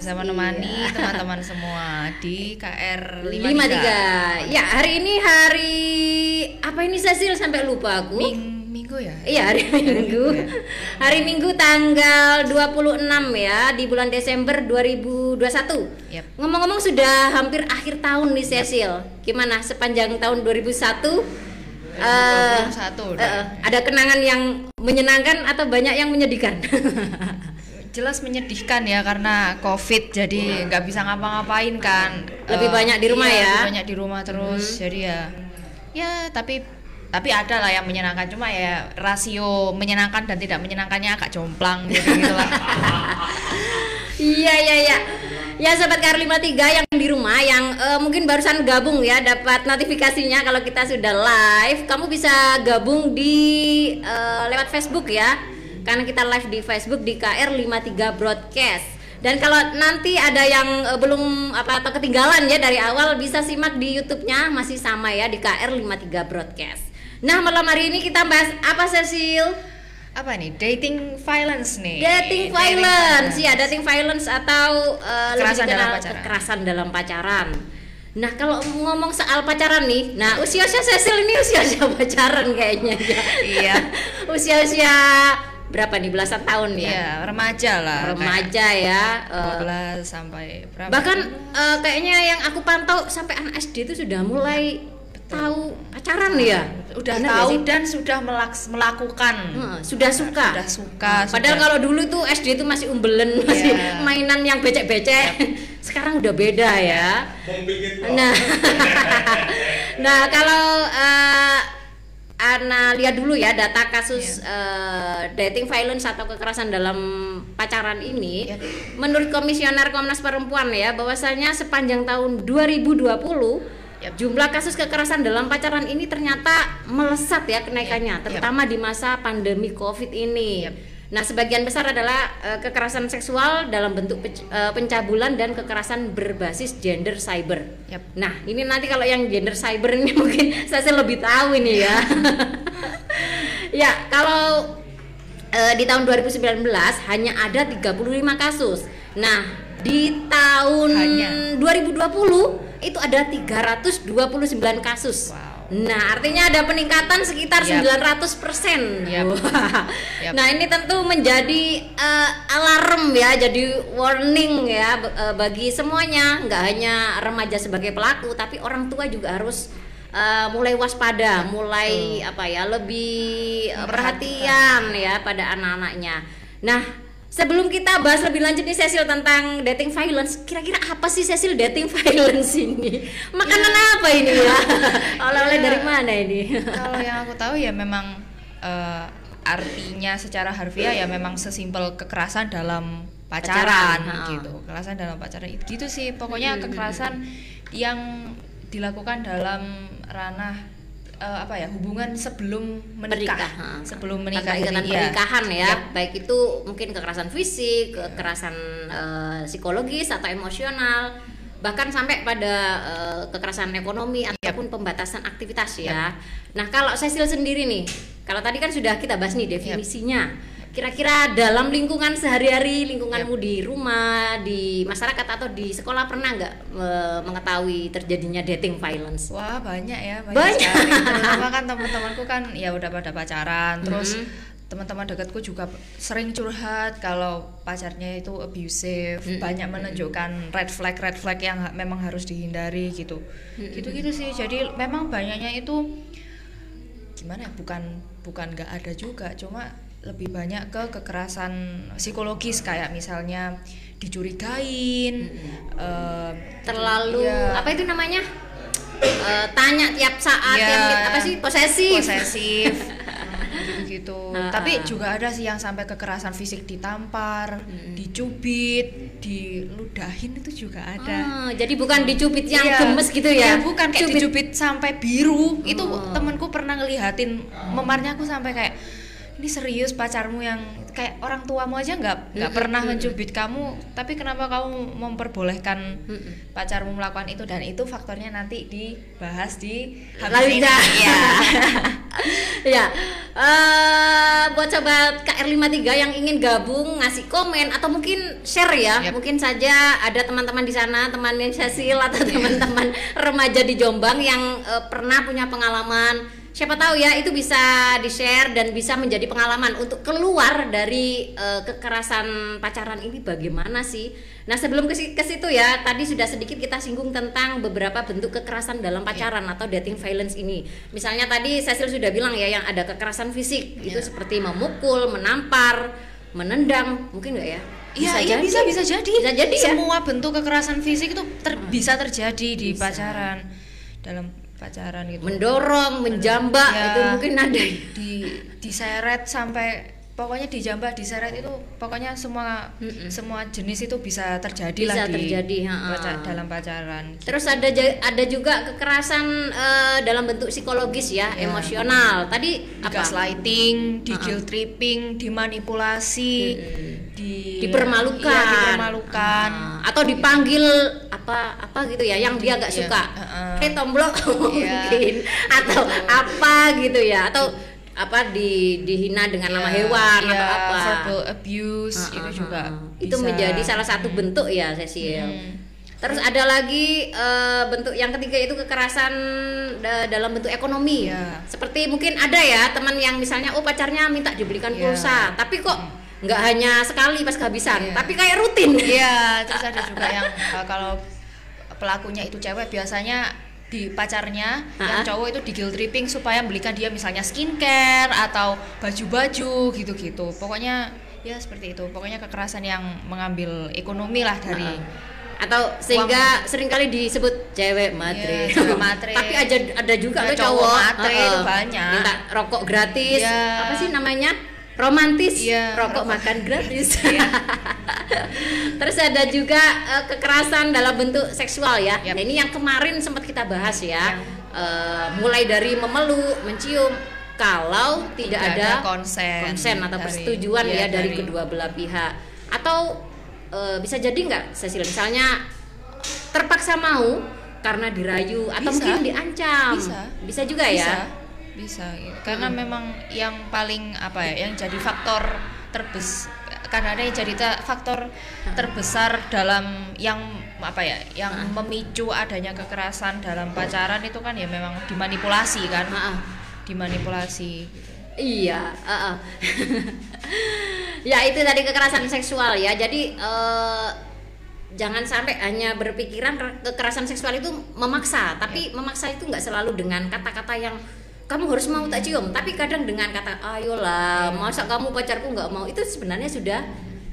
bisa menemani teman-teman semua di KR 53. 53. Ya, hari ini hari apa ini Cecil sampai lupa aku. Ming- minggu ya? Iya hari Minggu. ya. Hari Minggu tanggal 26 ya di bulan Desember 2021. Yap. Ngomong-ngomong sudah hampir akhir tahun nih Cecil. Gimana sepanjang tahun 2001? eh, 2021 udah. eh, ada kenangan yang menyenangkan atau banyak yang menyedihkan? Jelas menyedihkan ya karena COVID jadi nggak bisa ngapa-ngapain kan. Lebih Eh, banyak di rumah iya, ya? lebih banyak di rumah terus. Jadi ya ya tapi tapi ada lah yang menyenangkan cuma ya rasio menyenangkan dan tidak menyenangkannya agak jomplang gitu gitu lah. Iya iya iya. Ya sahabat KR53 yang di rumah yang eh, mungkin barusan gabung ya dapat notifikasinya kalau kita sudah live, kamu bisa gabung di eh, lewat Facebook ya. Karena kita live di Facebook di KR53 Broadcast. Dan kalau nanti ada yang eh, belum apa atau ketinggalan ya dari awal bisa simak di YouTube-nya masih sama ya di KR53 Broadcast. Nah, malam hari ini kita bahas apa Cecil? Apa nih? Dating violence nih. Dating violence, ya dating violence atau uh, lebih Kekerasan dalam pacaran. kekerasan dalam pacaran. Nah kalau ngomong soal pacaran nih, nah usia-usia Cecil ini usia-usia pacaran kayaknya ya. Iya. usia-usia berapa nih belasan tahun ya? Iya, remaja lah. Remaja ya. Kayak eh, 12 sampai berapa? bahkan eh, kayaknya yang aku pantau sampai anak SD itu sudah mulai tahu pacaran ya. udah Benar tahu dan sudah melaks- melakukan. Heeh, sudah suka. Sudah suka. Padahal sudah- kalau dulu tuh SD itu masih umbelen, masih Iya. mainan yang becek-becek. Sekarang udah beda ya. Nah, nah kalau eh, Ana lihat dulu ya data kasus eh, dating violence atau kekerasan dalam pacaran ini. Iya. Menurut Komisioner Komnas Perempuan ya, bahwasanya sepanjang tahun 2020 Yap. jumlah kasus kekerasan dalam pacaran ini ternyata melesat ya kenaikannya, Yap. terutama di masa pandemi Covid ini. Yap. Nah, sebagian besar adalah eh, kekerasan seksual dalam bentuk eh, pencabulan dan kekerasan berbasis gender cyber. Yap. Nah, ini nanti kalau yang gender cyber ini mungkin saya sih lebih tahu ini ya. ya, kalau eh, di tahun 2019 hanya ada 35 kasus. Nah, di tahun Hanya. 2020 itu ada 329 kasus. Wow. Nah, artinya ada peningkatan sekitar Yap. 900%. Yap. Wah. Yap. Nah, ini tentu menjadi eh, alarm ya, jadi warning ya eh, bagi semuanya, nggak hanya remaja sebagai pelaku, tapi orang tua juga harus eh, mulai waspada, mulai apa ya, lebih perhatian ya pada anak-anaknya. Nah, sebelum kita bahas lebih lanjut nih Cecil tentang dating violence, kira-kira apa sih Cecil dating violence ini? Makanan apa ini ya? Oleh-oleh Ya. dari mana ini? Kalau yang aku tahu ya memang eh, artinya secara harfiah ya memang sesimpel kekerasan dalam Pacaran, pacaran, gitu. Kekerasan dalam pacaran itu gitu sih. Pokoknya kekerasan yang dilakukan dalam ranah eh, apa ya hubungan sebelum menikah, Menikah, ha. sebelum menikah ikatan ya. pernikahan ya, Yap. baik itu mungkin kekerasan fisik, kekerasan eh, psikologis atau emosional, bahkan sampai pada eh, kekerasan ekonomi ataupun pembatasan aktivitas ya. Nah kalau Cecil sendiri nih, kalau tadi kan sudah kita bahas nih definisinya. Kira-kira dalam lingkungan sehari-hari, lingkunganmu di rumah, di masyarakat atau di sekolah pernah nggak eh, mengetahui terjadinya dating violence? Wah banyak ya banyak, Banyak. sekali. Terutama kan teman-temanku kan ya udah pada pacaran terus Mhm. teman-teman dekatku juga sering curhat kalau pacarnya itu abusive Mhm. banyak menunjukkan red flag red flag yang ha- memang harus dihindari gitu Mhm. gitu-gitu sih jadi memang banyaknya itu gimana ya bukan bukan nggak ada juga cuma lebih banyak ke kekerasan psikologis kayak misalnya dicurigain eh, terlalu iya. apa itu namanya Eh, tanya tiap saat Iya. yang apa sih posesif posesif gitu Ah, tapi ah. juga ada sih yang sampai kekerasan fisik ditampar dicubit diludahin itu juga ada Ah, jadi bukan dicubit yang Iya. gemes gitu ya Iya, bukan kayak Cubit. dicubit sampai biru itu Oh. temenku pernah ngelihatin memarnya aku sampai kayak ini serius pacarmu yang kayak orang tuamu aja nggak nggak pernah mencubit kamu tapi kenapa kamu memperbolehkan pacarmu melakukan itu? Dan itu faktornya nanti dibahas di habis Lanjut. ini. Ya ya eh, buat sobat KR53 yang ingin gabung ngasih komen atau mungkin share ya. Yap. mungkin saja ada teman-teman di sana temannya Cecil atau teman-teman remaja di Jombang yang eh, pernah punya pengalaman siapa tahu ya itu bisa di share dan bisa menjadi pengalaman untuk keluar dari eh, kekerasan pacaran ini bagaimana sih nah sebelum ke, si- ke situ ya tadi sudah sedikit kita singgung tentang beberapa bentuk kekerasan dalam pacaran atau dating violence ini misalnya tadi Cecil sudah bilang ya yang ada kekerasan fisik itu Iya. seperti memukul menampar menendang mungkin nggak ya Iya, iya bisa bisa jadi. Bisa jadi ya. Semua bentuk kekerasan fisik itu ter- bisa terjadi di Bisa. pacaran dalam pacaran gitu. mendorong menjambak Ya. itu mungkin ada di diseret sampai pokoknya dijambak diseret itu pokoknya semua Mm-mm. semua jenis itu bisa terjadi Bisa lah di terjadi, ha-ha. paca- dalam pacaran. Terus ada ada juga kekerasan eh, dalam bentuk psikologis ya, Ya. emosional. Tadi apa? gaslighting, di guilt tripping, dimanipulasi, di Dipermalukan. Iya, dipermalukan. Ah, atau dipanggil apa apa gitu ya yang dia nggak Iya, suka. ha-ha. Hei tomblok Iya. mungkin atau apa gitu ya atau apa di dihina dengan nama Iya, hewan iya, atau apa. verbal abuse Ah, itu ah, juga ah, ah. itu bisa. menjadi salah satu bentuk ya Cecil. Hmm. Terus ada lagi eh, bentuk yang ketiga itu kekerasan da- dalam bentuk ekonomi. Iya. Seperti mungkin ada ya teman yang misalnya oh pacarnya minta dibelikan Iya. pulsa, tapi kok nggak hanya sekali pas kehabisan, Iya. tapi kayak rutin. Iya, terus ada juga yang uh, kalau pelakunya itu cewek biasanya di pacarnya yang Ha-ha. cowok itu di guilt tripping supaya belikan dia misalnya skincare atau baju-baju gitu-gitu. Pokoknya ya seperti itu. Pokoknya kekerasan yang mengambil ekonomi lah dari Atau sehingga sering kali disebut cewek matre. Iya, cewek matre. tapi ada ada juga Ada loh cowok cowok matre Heeh. itu banyak. Minta rokok gratis. Iya. Apa sih namanya? Romantis. Iya, rokok rokok. makan gratis. Terus ada juga eh, kekerasan dalam bentuk seksual ya. Yap. Nah, ini yang kemarin sempat kita bahas ya. Eh, mulai dari memeluk, mencium kalau tidak, Tidak ada, ada konsen konsen atau dari- persetujuan iya, ya dari, dari- kedua belah pihak. Atau eh, bisa jadi nggak Cecil misalnya terpaksa mau karena dirayu atau Bisa. mungkin diancam. Bisa. Bisa juga bisa ya. Bisa gitu. karena Hmm. memang yang paling apa ya yang jadi faktor terbes karena ada yang jadi ta- faktor terbesar dalam yang apa ya yang Hmm. memicu adanya kekerasan dalam pacaran itu kan ya memang dimanipulasi kan Heeh. dimanipulasi gitu. Iya, heeh. ya itu tadi kekerasan seksual ya. Jadi eh, jangan sampai hanya berpikiran ke- kekerasan seksual itu memaksa, tapi memaksa itu nggak selalu dengan kata-kata yang kamu harus mau tak cium, tapi kadang dengan kata ayolah, masa kamu pacarku nggak mau itu sebenarnya sudah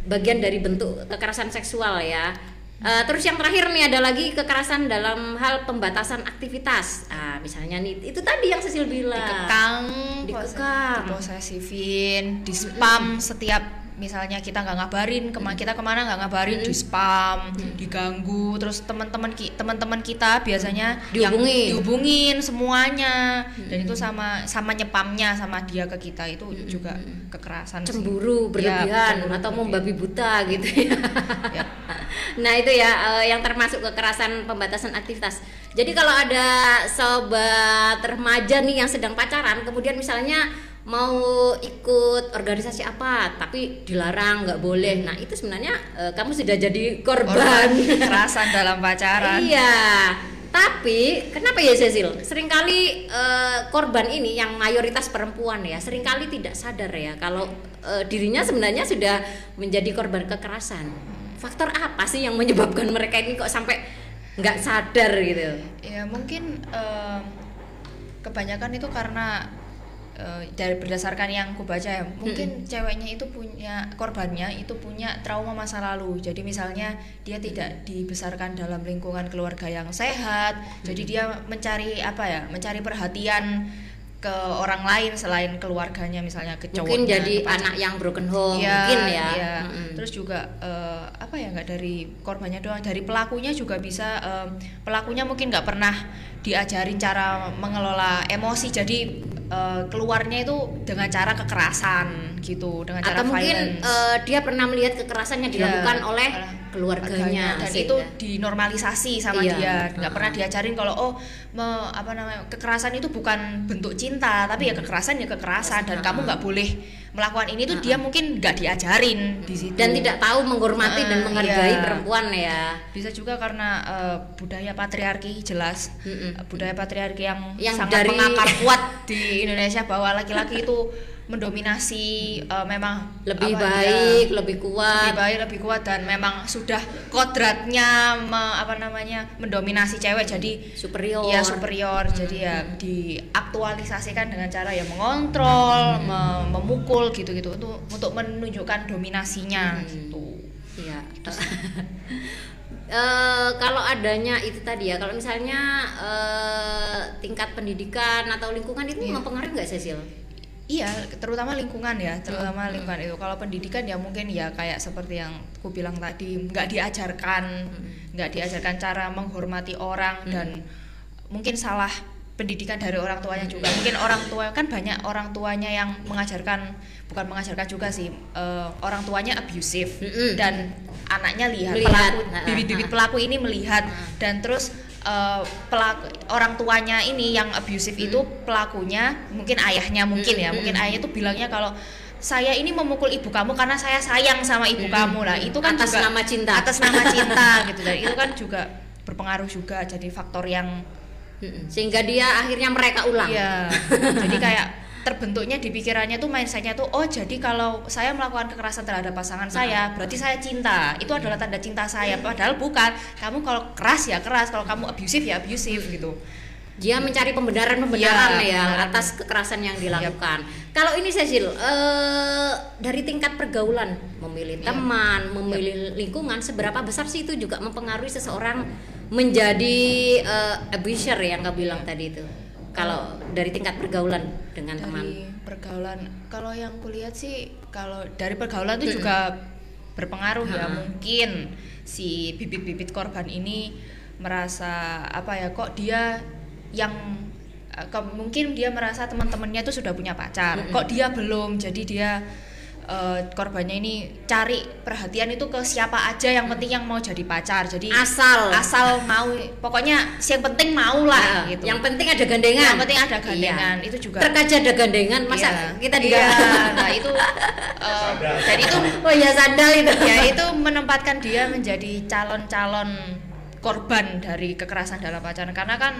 bagian dari bentuk kekerasan seksual ya. Eh, terus yang terakhir nih ada lagi kekerasan dalam hal pembatasan aktivitas. Ah, misalnya nih itu tadi yang Cecil bilang. dikekang Dikekang. diposesifin di spam setiap misalnya kita nggak ngabarin kema kita ke mana nggak ngabarin di spam diganggu terus teman-teman ki teman-teman kita biasanya yang Dihubungin. semuanya dan itu sama sama nyepamnya sama dia ke kita itu juga kekerasan sih. cemburu Ya, berlebihan cemburu atau membabi buta gitu ya. Ya. nah itu ya eh, yang termasuk kekerasan pembatasan aktivitas. Jadi kalau ada sobat remaja nih yang sedang pacaran, kemudian misalnya mau ikut organisasi apa, tapi dilarang nggak boleh. Nah itu sebenarnya eh, kamu sudah jadi korban. kekerasan dalam pacaran Iya. Tapi kenapa ya Cecil? Seringkali eh, korban ini yang mayoritas perempuan ya, sering kali tidak sadar ya kalau eh, dirinya sebenarnya sudah menjadi korban kekerasan. Faktor apa sih yang menyebabkan mereka ini kok sampai nggak sadar gitu? ya mungkin em, kebanyakan itu karena eh, dari berdasarkan yang ku baca ya mungkin ceweknya itu punya korbannya itu punya trauma masa lalu jadi misalnya dia tidak dibesarkan dalam lingkungan keluarga yang sehat jadi dia mencari apa ya mencari perhatian ke orang lain selain keluarganya misalnya ke Mungkin cowoknya jadi ke pacar- anak yang broken home, Iya, mungkin ya. iya. Mm-mm. Terus juga eh, apa ya nggak dari korbannya doang, dari pelakunya juga bisa em, pelakunya mungkin nggak pernah diajarin cara mengelola emosi, jadi eh, keluarnya itu dengan cara kekerasan gitu, dengan cara Atau mungkin violence. eh, dia pernah melihat kekerasan yang Iya, dilakukan oleh oleh keluarganya dan itu dinormalisasi sama Iya. dia nggak Ah. pernah diajarin kalau oh me- apa namanya kekerasan itu bukan bentuk cinta tapi ya kekerasan ya kekerasan dan Ah. kamu nggak boleh melakukan ini tuh Ah. dia mungkin nggak diajarin di situ dan tidak tahu menghormati dan Ah, menghargai iya. perempuan ya bisa juga karena eh, budaya patriarki jelas Mm-mm. Eh, budaya patriarki yang, Yang sangat dari- mengakar kuat di Indonesia bahwa laki-laki itu mendominasi eh, memang lebih apa, baik ya, lebih kuat. Lebih baik lebih kuat dan memang sudah kodratnya me- apa namanya mendominasi cewek jadi superior. Ya superior. Jadi ya diaktualisasikan dengan cara ya mengontrol me- memukul gitu-gitu untuk untuk menunjukkan dominasinya Hmm. gitu. Iya. Eh, kalau adanya itu tadi ya, kalau misalnya eh, tingkat pendidikan atau lingkungan itu Iya. mempengaruhi nggak Cecil? Iya, terutama lingkungan ya, Hmm. terutama lingkungan itu. Kalau pendidikan ya mungkin ya kayak seperti yang aku bilang tadi, nggak diajarkan, Hmm. nggak diajarkan cara menghormati orang dan mungkin salah pendidikan dari orang tuanya juga. Mungkin orang tua kan banyak orang tuanya yang mengajarkan, bukan mengajarkan juga sih, eh, orang tuanya abusive dan anaknya lihat, Melihat, pelaku, ha-ha, bibit-bibit ha-ha. pelaku ini melihat Ha. dan terus eh, pelaku orang tuanya ini yang abusive itu pelakunya mungkin ayahnya mungkin ya Mm, mungkin mm, ayahnya itu bilangnya kalau saya ini memukul ibu kamu karena saya sayang sama ibu Mm, kamu lah itu kan atas juga nama cinta. atas nama cinta gitu dan itu kan juga berpengaruh juga jadi faktor yang. Sehingga dia akhirnya mereka ulang. Iya. jadi kayak terbentuknya di pikirannya tuh mindsetnya tuh oh jadi kalau saya melakukan kekerasan terhadap pasangan saya berarti saya cinta. Itu adalah tanda cinta saya. Padahal bukan. Kamu kalau keras ya keras kalau kamu abusive ya abusive gitu. Dia mencari pembenaran-pembenaran Iya, ya pembenaran. atas kekerasan yang dilakukan. Kalau ini Cecil, eh, dari tingkat pergaulan, memilih Iya. teman, memilih lingkungan, seberapa besar sih itu juga mempengaruhi seseorang menjadi eh, abuser yang kau bilang tadi itu? Kalau dari tingkat pergaulan dengan teman. dari pergaulan. Kalau yang kulihat sih kalau dari pergaulan itu juga berpengaruh ya. Mungkin si bibit-bibit korban ini merasa apa ya kok dia yang eh, ke- mungkin dia merasa teman-temannya itu sudah punya pacar. Kok dia belum jadi dia eh, korbannya ini cari perhatian itu ke siapa aja yang penting yang mau jadi pacar jadi Asal. asal mau pokoknya yang penting mau lah Ya, gitu Yang penting ada gandengan. yang penting ada gandengan Iya. itu juga Terkaca ada gandengan, masa Iya. kita juga Iya, nah itu eh, dan itu Oh iya sandal itu. ya itu menempatkan dia menjadi calon-calon korban dari kekerasan dalam pacaran karena kan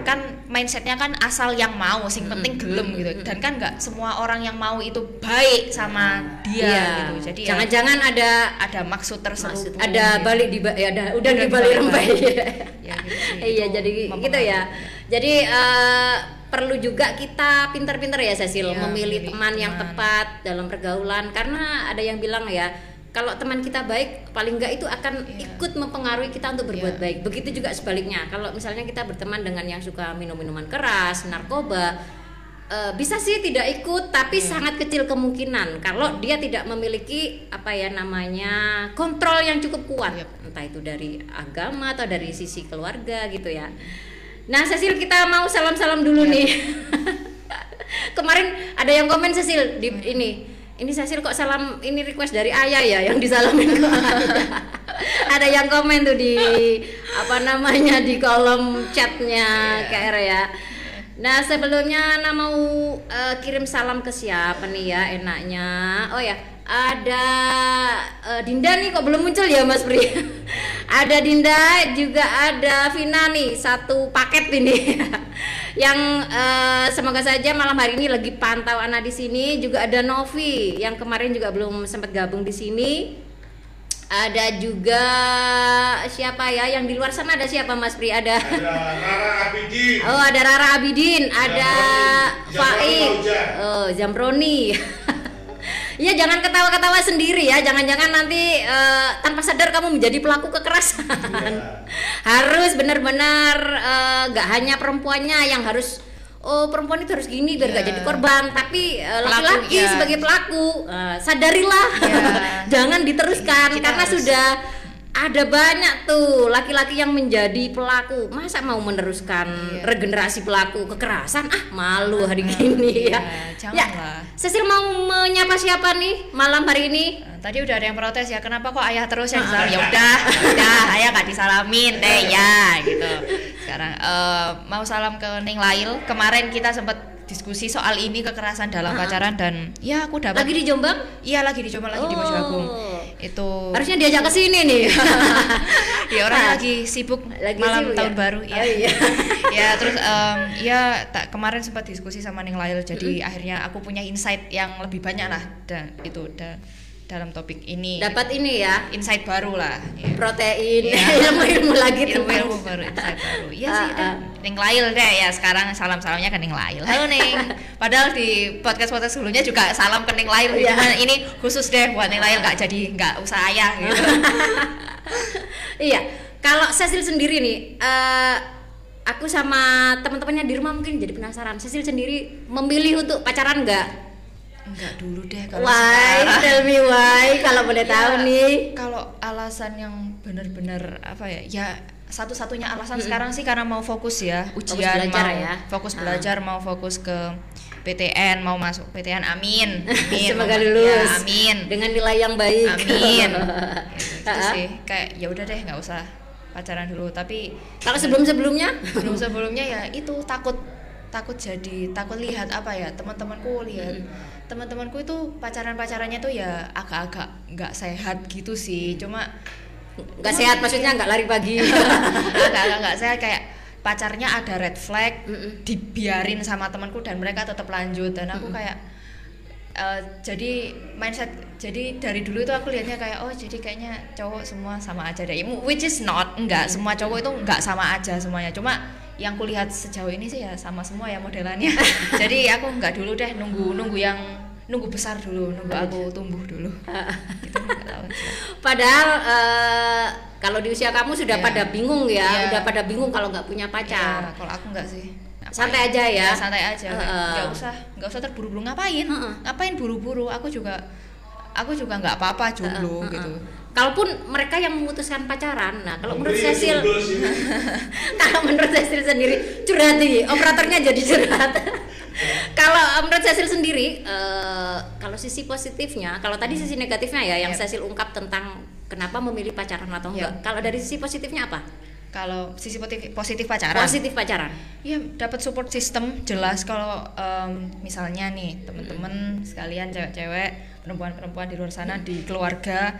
kan mindsetnya kan asal yang mau sing penting gelem gitu dan kan nggak semua orang yang mau itu baik sama dia Iya. gitu jadi ya Jangan-jangan ada ada maksud maksud, terselubung ada gitu. balik di ya ada udah di balik lagi. ya. Ya, gitu iya jadi gitu ya. Jadi eh, perlu juga kita pinter-pinter ya Cecil Iya, memilih memilih teman yang teman. tepat dalam pergaulan karena ada yang bilang ya kalau teman kita baik paling enggak itu akan Iya. ikut mempengaruhi kita untuk berbuat Iya. baik. Begitu juga sebaliknya. Kalau misalnya kita berteman dengan yang suka minum-minuman keras, narkoba, eh, bisa sih tidak ikut tapi Iya. sangat kecil kemungkinan kalau dia tidak memiliki apa ya namanya kontrol yang cukup kuat Yep. entah itu dari agama atau dari sisi keluarga gitu ya. Nah, Cecil kita mau salam-salam dulu Yep. nih. Kemarin ada yang komen Cecil di ini. Ini Cecil kok salam ini request dari ayah ya yang disalamin ayah. ada yang komen tuh di apa namanya di kolom chatnya Iya. KR ya. Nah sebelumnya Ana mau eh, kirim salam ke siapa nih ya enaknya? Oh ya ada eh, Dinda nih kok belum muncul ya Mas Pri? ada Dinda juga ada Vina nih satu paket ini yang eh, semoga saja malam hari ini lagi pantau Ana di sini juga ada Novi yang kemarin juga belum sempat gabung di sini ada juga siapa ya yang di luar sana ada siapa Mas Pri ada Ada Rara Abidin. Oh ada Rara Abidin, ada Zamroni. Faik, oh Zamroni. Ya jangan ketawa-ketawa sendiri ya, jangan-jangan nanti eh, tanpa sadar kamu menjadi pelaku kekerasan. Iya. harus benar-benar eh, nggak hanya perempuannya yang harus oh perempuan itu harus gini biar gak Iya. jadi korban, tapi eh, laki-laki iya. sebagai pelaku eh, sadarilah, Iya. jangan diteruskan Kita karena harus- sudah ada banyak tuh laki-laki yang menjadi pelaku. Masa mau meneruskan Iya. regenerasi pelaku kekerasan? Ah malu hari gini ya. Iya, ya lah. Cecil mau menyapa siapa nih malam hari ini? Nah, tadi udah ada yang protes ya kenapa kok ayah terus yang salam ya udah ya udah ayah gak disalamin deh ya gitu. Sekarang eh, mau salam ke Ning Lail. Kemarin kita sempat diskusi soal ini kekerasan dalam pacaran dan ya aku dapat lagi di Jombang iya lagi dicoba lagi di Masjid Agung Oh. itu harusnya diajak ke sini nih ya orang Ah. lagi sibuk Lagi malam sibuk tahun ya? baru ya Oh, iya. ya terus em, ya tak kemarin sempat diskusi sama Ning Lail jadi akhirnya aku punya insight yang lebih banyak lah dan itu da- dalam topik ini. Dapat ini ya. Insight baru lah ya. protein. Ilmu-ilmu lagi ilmu ilmu baru insight baru. Iya Ah, sih dan Ning Lail deh ya. Sekarang salam salamnya ke Ning Lail. Halo Ning padahal di podcast podcast sebelumnya juga salam ke Ning Lail. Iya. cuman ini khusus deh buat Ning Lail nggak jadi nggak usah ayah gitu. Iya. Kalau Cecil sendiri nih eh, aku sama teman-temannya di rumah mungkin jadi penasaran. Cecil sendiri memilih untuk pacaran nggak Enggak dulu deh kalau why sekarang. tell me why kalau boleh Ya, tahu nih Kalau alasan yang benar-benar apa ya? Ya satu-satunya alasan sekarang sih karena mau fokus ya, ujian belajar mau ya. fokus Ah. belajar, mau fokus ke PTN, mau masuk PTN, amin. amin semoga mau- lulus Ya, amin. dengan nilai yang baik Amin. Gitu, itu Ah. sih kayak ya udah deh nggak usah pacaran dulu, tapi kalau sebelum-sebelumnya belum sebelumnya ya itu takut takut jadi takut lihat apa ya teman-temanku lihat teman-temanku itu pacaran pacarannya tuh ya agak-agak nggak sehat gitu sih. Cuma nggak sehat maksudnya nggak lari pagi. Agak-agak nggak sehat. Kayak pacarnya ada red flag Mm-mm. dibiarin sama temanku dan mereka tetap lanjut. Dan aku kayak eh, jadi mindset jadi dari dulu itu aku lihatnya kayak oh jadi kayaknya cowok semua sama aja deh. Which is not enggak semua cowok itu enggak sama aja semuanya. Cuma yang kulihat sejauh ini sih ya sama semua ya modelannya jadi aku enggak dulu deh nunggu nunggu yang nunggu besar dulu nunggu aku tumbuh dulu gitu tahu padahal eh, kalau di usia kamu sudah Iya. pada bingung ya Iya. udah pada bingung kalau nggak punya Ya, pacar kalau aku enggak sih. Ngapain? Santai aja ya? santai aja. nggak- Heeh. nggak usah, nggak usah terburu-buru ngapain? Heeh. Ngapain buru-buru? Aku juga aku juga nggak apa-apa jomblo Heeh, gitu. Kalaupun mereka yang memutuskan pacaran, nah kalau menurut Cecil, kalau menurut Cecil sendiri curhat nih, operatornya jadi curhat. kalau eh, menurut Cecil sendiri, eh, kalau sisi positifnya, kalau tadi sisi negatifnya ya yang Yep. Cecil ungkap tentang kenapa memilih pacaran atau Yep. enggak. Kalau dari sisi positifnya apa? Kalau sisi positif, positif pacaran. Positif pacaran. Ya dapat support system jelas kalau em, misalnya nih teman-teman sekalian cewek-cewek, perempuan-perempuan di luar sana di keluarga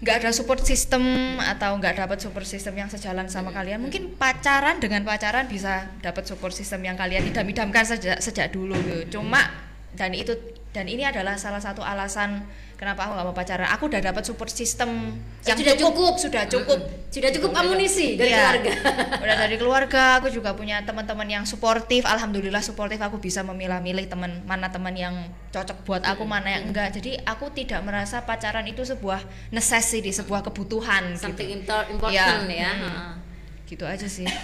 nggak ada support system atau nggak dapat support system yang sejalan sama kalian. mungkin pacaran dengan pacaran bisa dapat support system yang kalian idam-idamkan sejak sejak dulu gitu. Cuma dan itu dan ini adalah salah satu alasan kenapa aku nggak mau pacaran aku udah dapat support system yang Sudah cukup. sudah cukup Sudah cukup Udah- amunisi dari Iya. keluarga. udah dari keluarga aku juga punya teman-teman yang suportif alhamdulillah suportif aku bisa memilah-milih teman mana teman yang cocok buat aku mana yang enggak jadi aku tidak merasa pacaran itu sebuah necessity sebuah kebutuhan Something gitu impor- important ya. hmm. heeh. gitu aja sih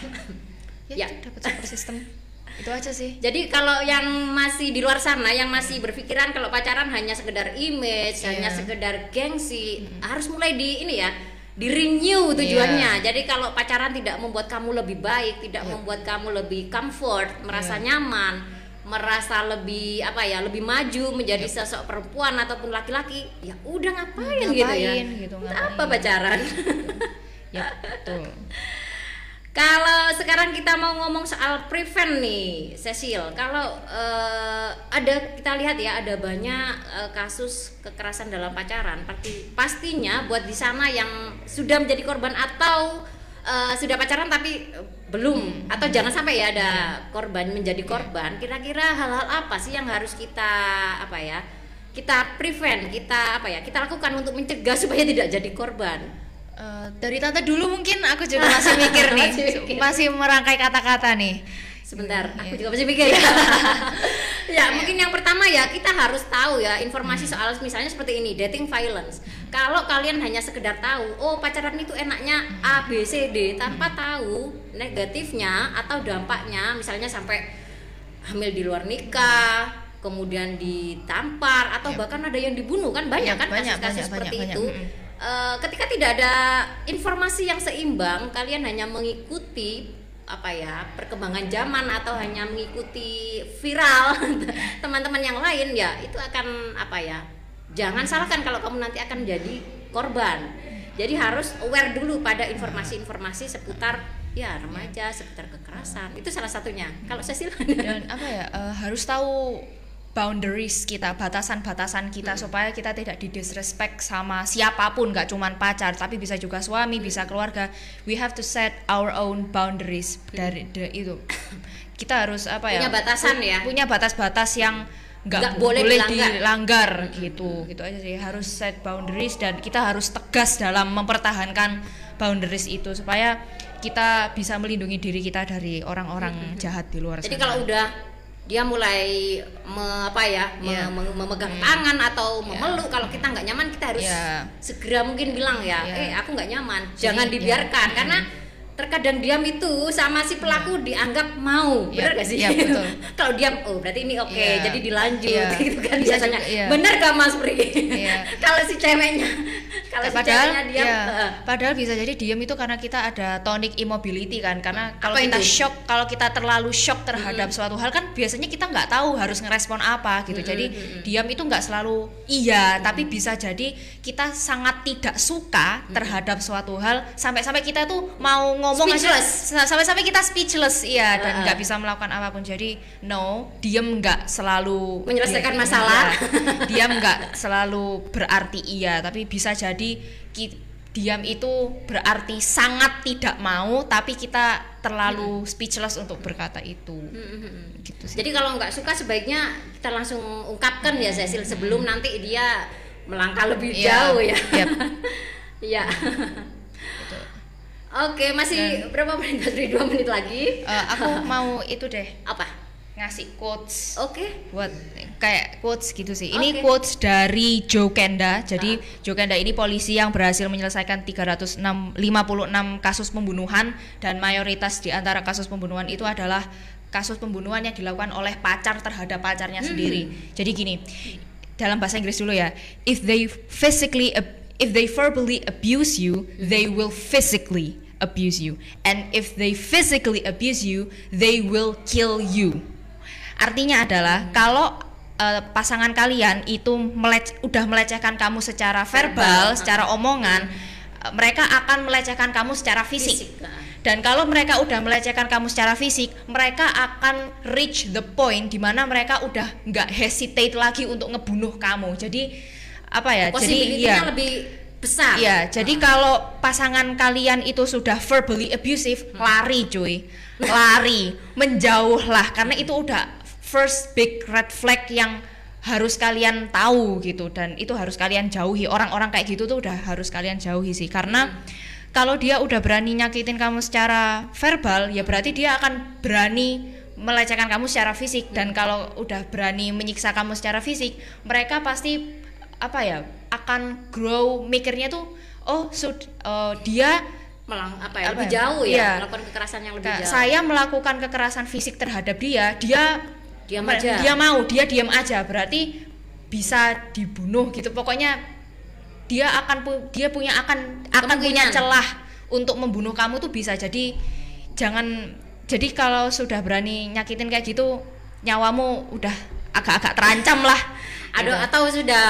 Ya. ya, dapat support system itu aja sih Jadi kalau yang masih di luar sana yang masih berpikiran kalau pacaran hanya sekedar image, Iya. hanya sekedar gengsi, harus mulai di ini ya, di renew tujuannya. Jadi kalau pacaran tidak membuat kamu lebih baik, tidak Iya. membuat kamu lebih comfort, merasa Iya. nyaman, merasa lebih apa ya, lebih maju menjadi Iya. sosok perempuan ataupun laki-laki, ya udah ngapain, gitu ya. Ngapain gitu, ngapain. apa pacaran? ya betul Kalau sekarang kita mau ngomong soal prevent nih, Cecil. Kalau eh, ada kita lihat ya ada banyak eh, kasus kekerasan dalam pacaran. Pasti pastinya buat di sana yang sudah menjadi korban atau eh, sudah pacaran tapi belum atau jangan sampai ya ada korban menjadi korban. Kira-kira hal-hal apa sih yang harus kita apa ya? Kita prevent, kita apa ya? Kita lakukan untuk mencegah supaya tidak jadi korban. Eh, dari tante dulu mungkin aku juga masih mikir nih Masih mikir. masih merangkai kata-kata nih Sebentar, aku juga masih mikir ya. ya, mungkin yang pertama ya kita harus tahu ya informasi soal misalnya seperti ini, dating violence. Kalau kalian hanya sekedar tahu, oh pacaran itu enaknya A B C D tanpa tahu negatifnya atau dampaknya, misalnya sampai hamil di luar nikah, kemudian ditampar atau Yap. bahkan ada yang dibunuh kan banyak Yap, kan kasus-kasus seperti banyak, itu. banyak. Eh, ketika tidak ada informasi yang seimbang, kalian hanya mengikuti apa ya perkembangan zaman atau hanya mengikuti viral teman-teman yang lain ya itu akan apa ya jangan salahkan kalau kamu nanti akan jadi korban. Jadi harus aware dulu pada informasi-informasi seputar ya remaja seputar kekerasan. Itu salah satunya. Kalau Cecil? Dan apa ya eh, harus tahu boundaries kita batasan-batasan kita supaya kita tidak didisrespect sama siapa pun nggak cuman pacar tapi bisa juga suami bisa keluarga. We have to set our own boundaries dari de- itu. Kita harus apa ya? Punya batasan ya? punya batas-batas yang nggak Nggak bo- boleh boleh dilanggar. dilanggar gitu. Gitu aja sih. Harus set boundaries dan kita harus tegas dalam mempertahankan boundaries itu supaya kita bisa melindungi diri kita dari orang-orang jahat di luar Jadi sana. kalau udah dia mulai me- apa ya me- Iya. me- memegang tangan atau memeluk kalau kita nggak nyaman kita harus Iya. segera mungkin bilang ya Iya. eh aku nggak nyaman jangan iya. dibiarkan karena terkadang diam itu sama si pelaku dianggap mau. Iya, benar gak sih? betul. kalau diam oh berarti ini oke Iya. jadi dilanjut Iya. gitu kan Bisa biasanya. juga, iya. benar gak mas Pri? Iya. kalau si ceweknya kalau si padahal ceweknya diam ya, padahal bisa jadi diam itu karena kita ada tonic immobility kan karena kalau kita itu? shock kalau kita terlalu shock terhadap suatu hal kan biasanya kita nggak tahu harus ngerespon apa gitu. Jadi diam itu nggak selalu iya tapi bisa jadi kita sangat tidak suka terhadap suatu hal. Sampai-sampai kita tuh mau ngomong aja Speechless. sampai-sampai kita speechless iya dan Uh-uh. nggak bisa melakukan apa pun jadi no diam nggak selalu Menyelesaikan Iya, masalah. iya. diam nggak selalu berarti iya tapi bisa jadi diam itu berarti sangat tidak mau tapi kita terlalu speechless untuk berkata itu gitu sih Jadi kalau nggak suka sebaiknya kita langsung ungkapkan ya Cecil sebelum nanti dia melangkah lebih Iya, jauh ya. yep. Iya. Oke, masih berapa menit? Dari dua menit lagi. Eh, aku mau itu deh Apa? ngasih quotes Oke. buat kayak quotes gitu sih. Ini Oke. quotes dari Joe Kenda. Jadi Joe Kenda ini polisi yang berhasil menyelesaikan 356 kasus pembunuhan dan mayoritas di antara kasus pembunuhan itu adalah kasus pembunuhan yang dilakukan oleh pacar terhadap pacarnya sendiri. Jadi gini, dalam bahasa Inggris dulu ya. If they physically ab- if they verbally abuse you, they will physically abuse you. And if they physically abuse you, they will kill you. Artinya adalah kalau eh, pasangan kalian itu melec- udah melecehkan kamu secara verbal, Verbal, secara omongan, eh, mereka akan melecehkan kamu secara fisik. Fisik, ah. Dan kalau mereka udah melecehkan kamu secara fisik, mereka akan reach the point di mana mereka udah nggak hesitate lagi untuk ngebunuh kamu. Jadi apa ya? Jadi ya. lebih besar. Iya, jadi kalau pasangan kalian itu sudah verbally abusive, lari cuy. Lari, menjauhlah karena itu udah first big red flag yang harus kalian tahu gitu dan itu harus kalian jauhi. Orang-orang kayak gitu tuh udah harus kalian jauhi sih karena kalau dia udah berani nyakitin kamu secara verbal, ya berarti dia akan berani melecehkan kamu secara fisik dan kalau udah berani menyiksa kamu secara fisik, mereka pasti apa ya akan grow mikirnya tuh oh sud, eh, dia Melang, apa ya? Apa lebih ya? jauh ya, Iya. melakukan kekerasan yang lebih jauh. saya melakukan kekerasan fisik terhadap dia dia Diam me- aja. dia mau dia diam aja berarti bisa dibunuh gitu pokoknya dia akan pu- dia punya akan akan punya celah untuk membunuh kamu tuh bisa jadi jangan jadi kalau sudah berani nyakitin kayak gitu nyawamu udah agak-agak terancam lah Aduh, Gitu. atau sudah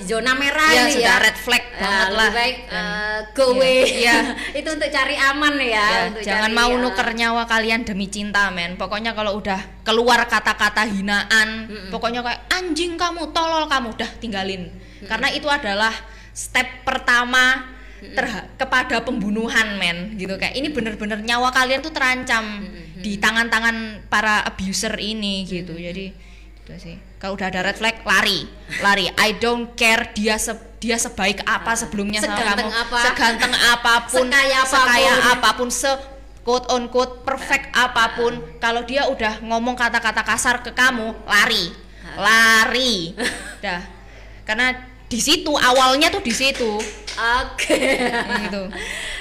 zona merah ini sudah ya. red flag Ya, banget lebih lah. baik Dan- eh, go Iya, away. iya. itu untuk cari aman ya. Ya, untuk jangan cari, mau eh, nuker nyawa kalian demi cinta men. Pokoknya kalau udah keluar kata-kata hinaan pokoknya kayak anjing kamu tolol kamu udah tinggalin. Karena itu adalah step pertama terha- kepada pembunuhan men gitu. Kayak ini bener-bener nyawa kalian tuh terancam di tangan-tangan para abuser ini gitu. Jadi itu sih kalau udah ada red flag lari. Lari. I don't care dia se- dia sebaik apa sebelumnya sama Seganteng kamu. apa. seganteng apa pun Sekaya apa pun. sekaya apa pun se quote on quote perfect apa pun. Kalau dia udah ngomong kata-kata kasar ke kamu lari. Lari. Dah. Karena di situ awalnya tuh di situ. Oke. gitu.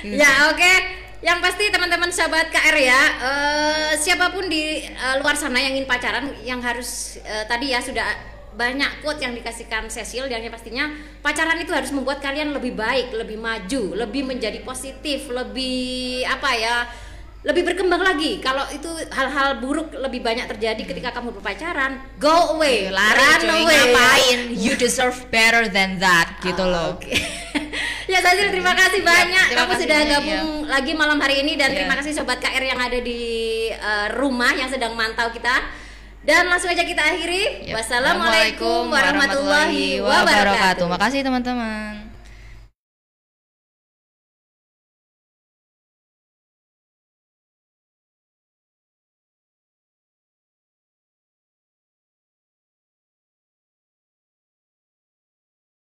Ya oke yang pasti teman-teman sahabat KR ya eh, siapa pun di eh, luar sana yang ingin pacaran yang harus eh, tadi ya sudah banyak quote yang dikasihkan Cecil dan yang pastinya pacaran itu harus membuat kalian lebih baik, lebih maju, lebih menjadi positif, lebih apa ya? lebih berkembang lagi. Kalau itu hal-hal buruk lebih banyak terjadi ketika kamu berpacaran, go away, cuy, away. ngapain you deserve better than that gitu loh Oke. ya Cecil terima kasih banyak terima kamu kasih sudah banyak, gabung lagi malam hari ini dan Iya. terima kasih sobat KR yang ada di eh, rumah yang sedang mantau kita. Dan langsung aja kita akhiri. Yap. Wassalamualaikum warahmatullahi wabarakatuh. Makasih teman-teman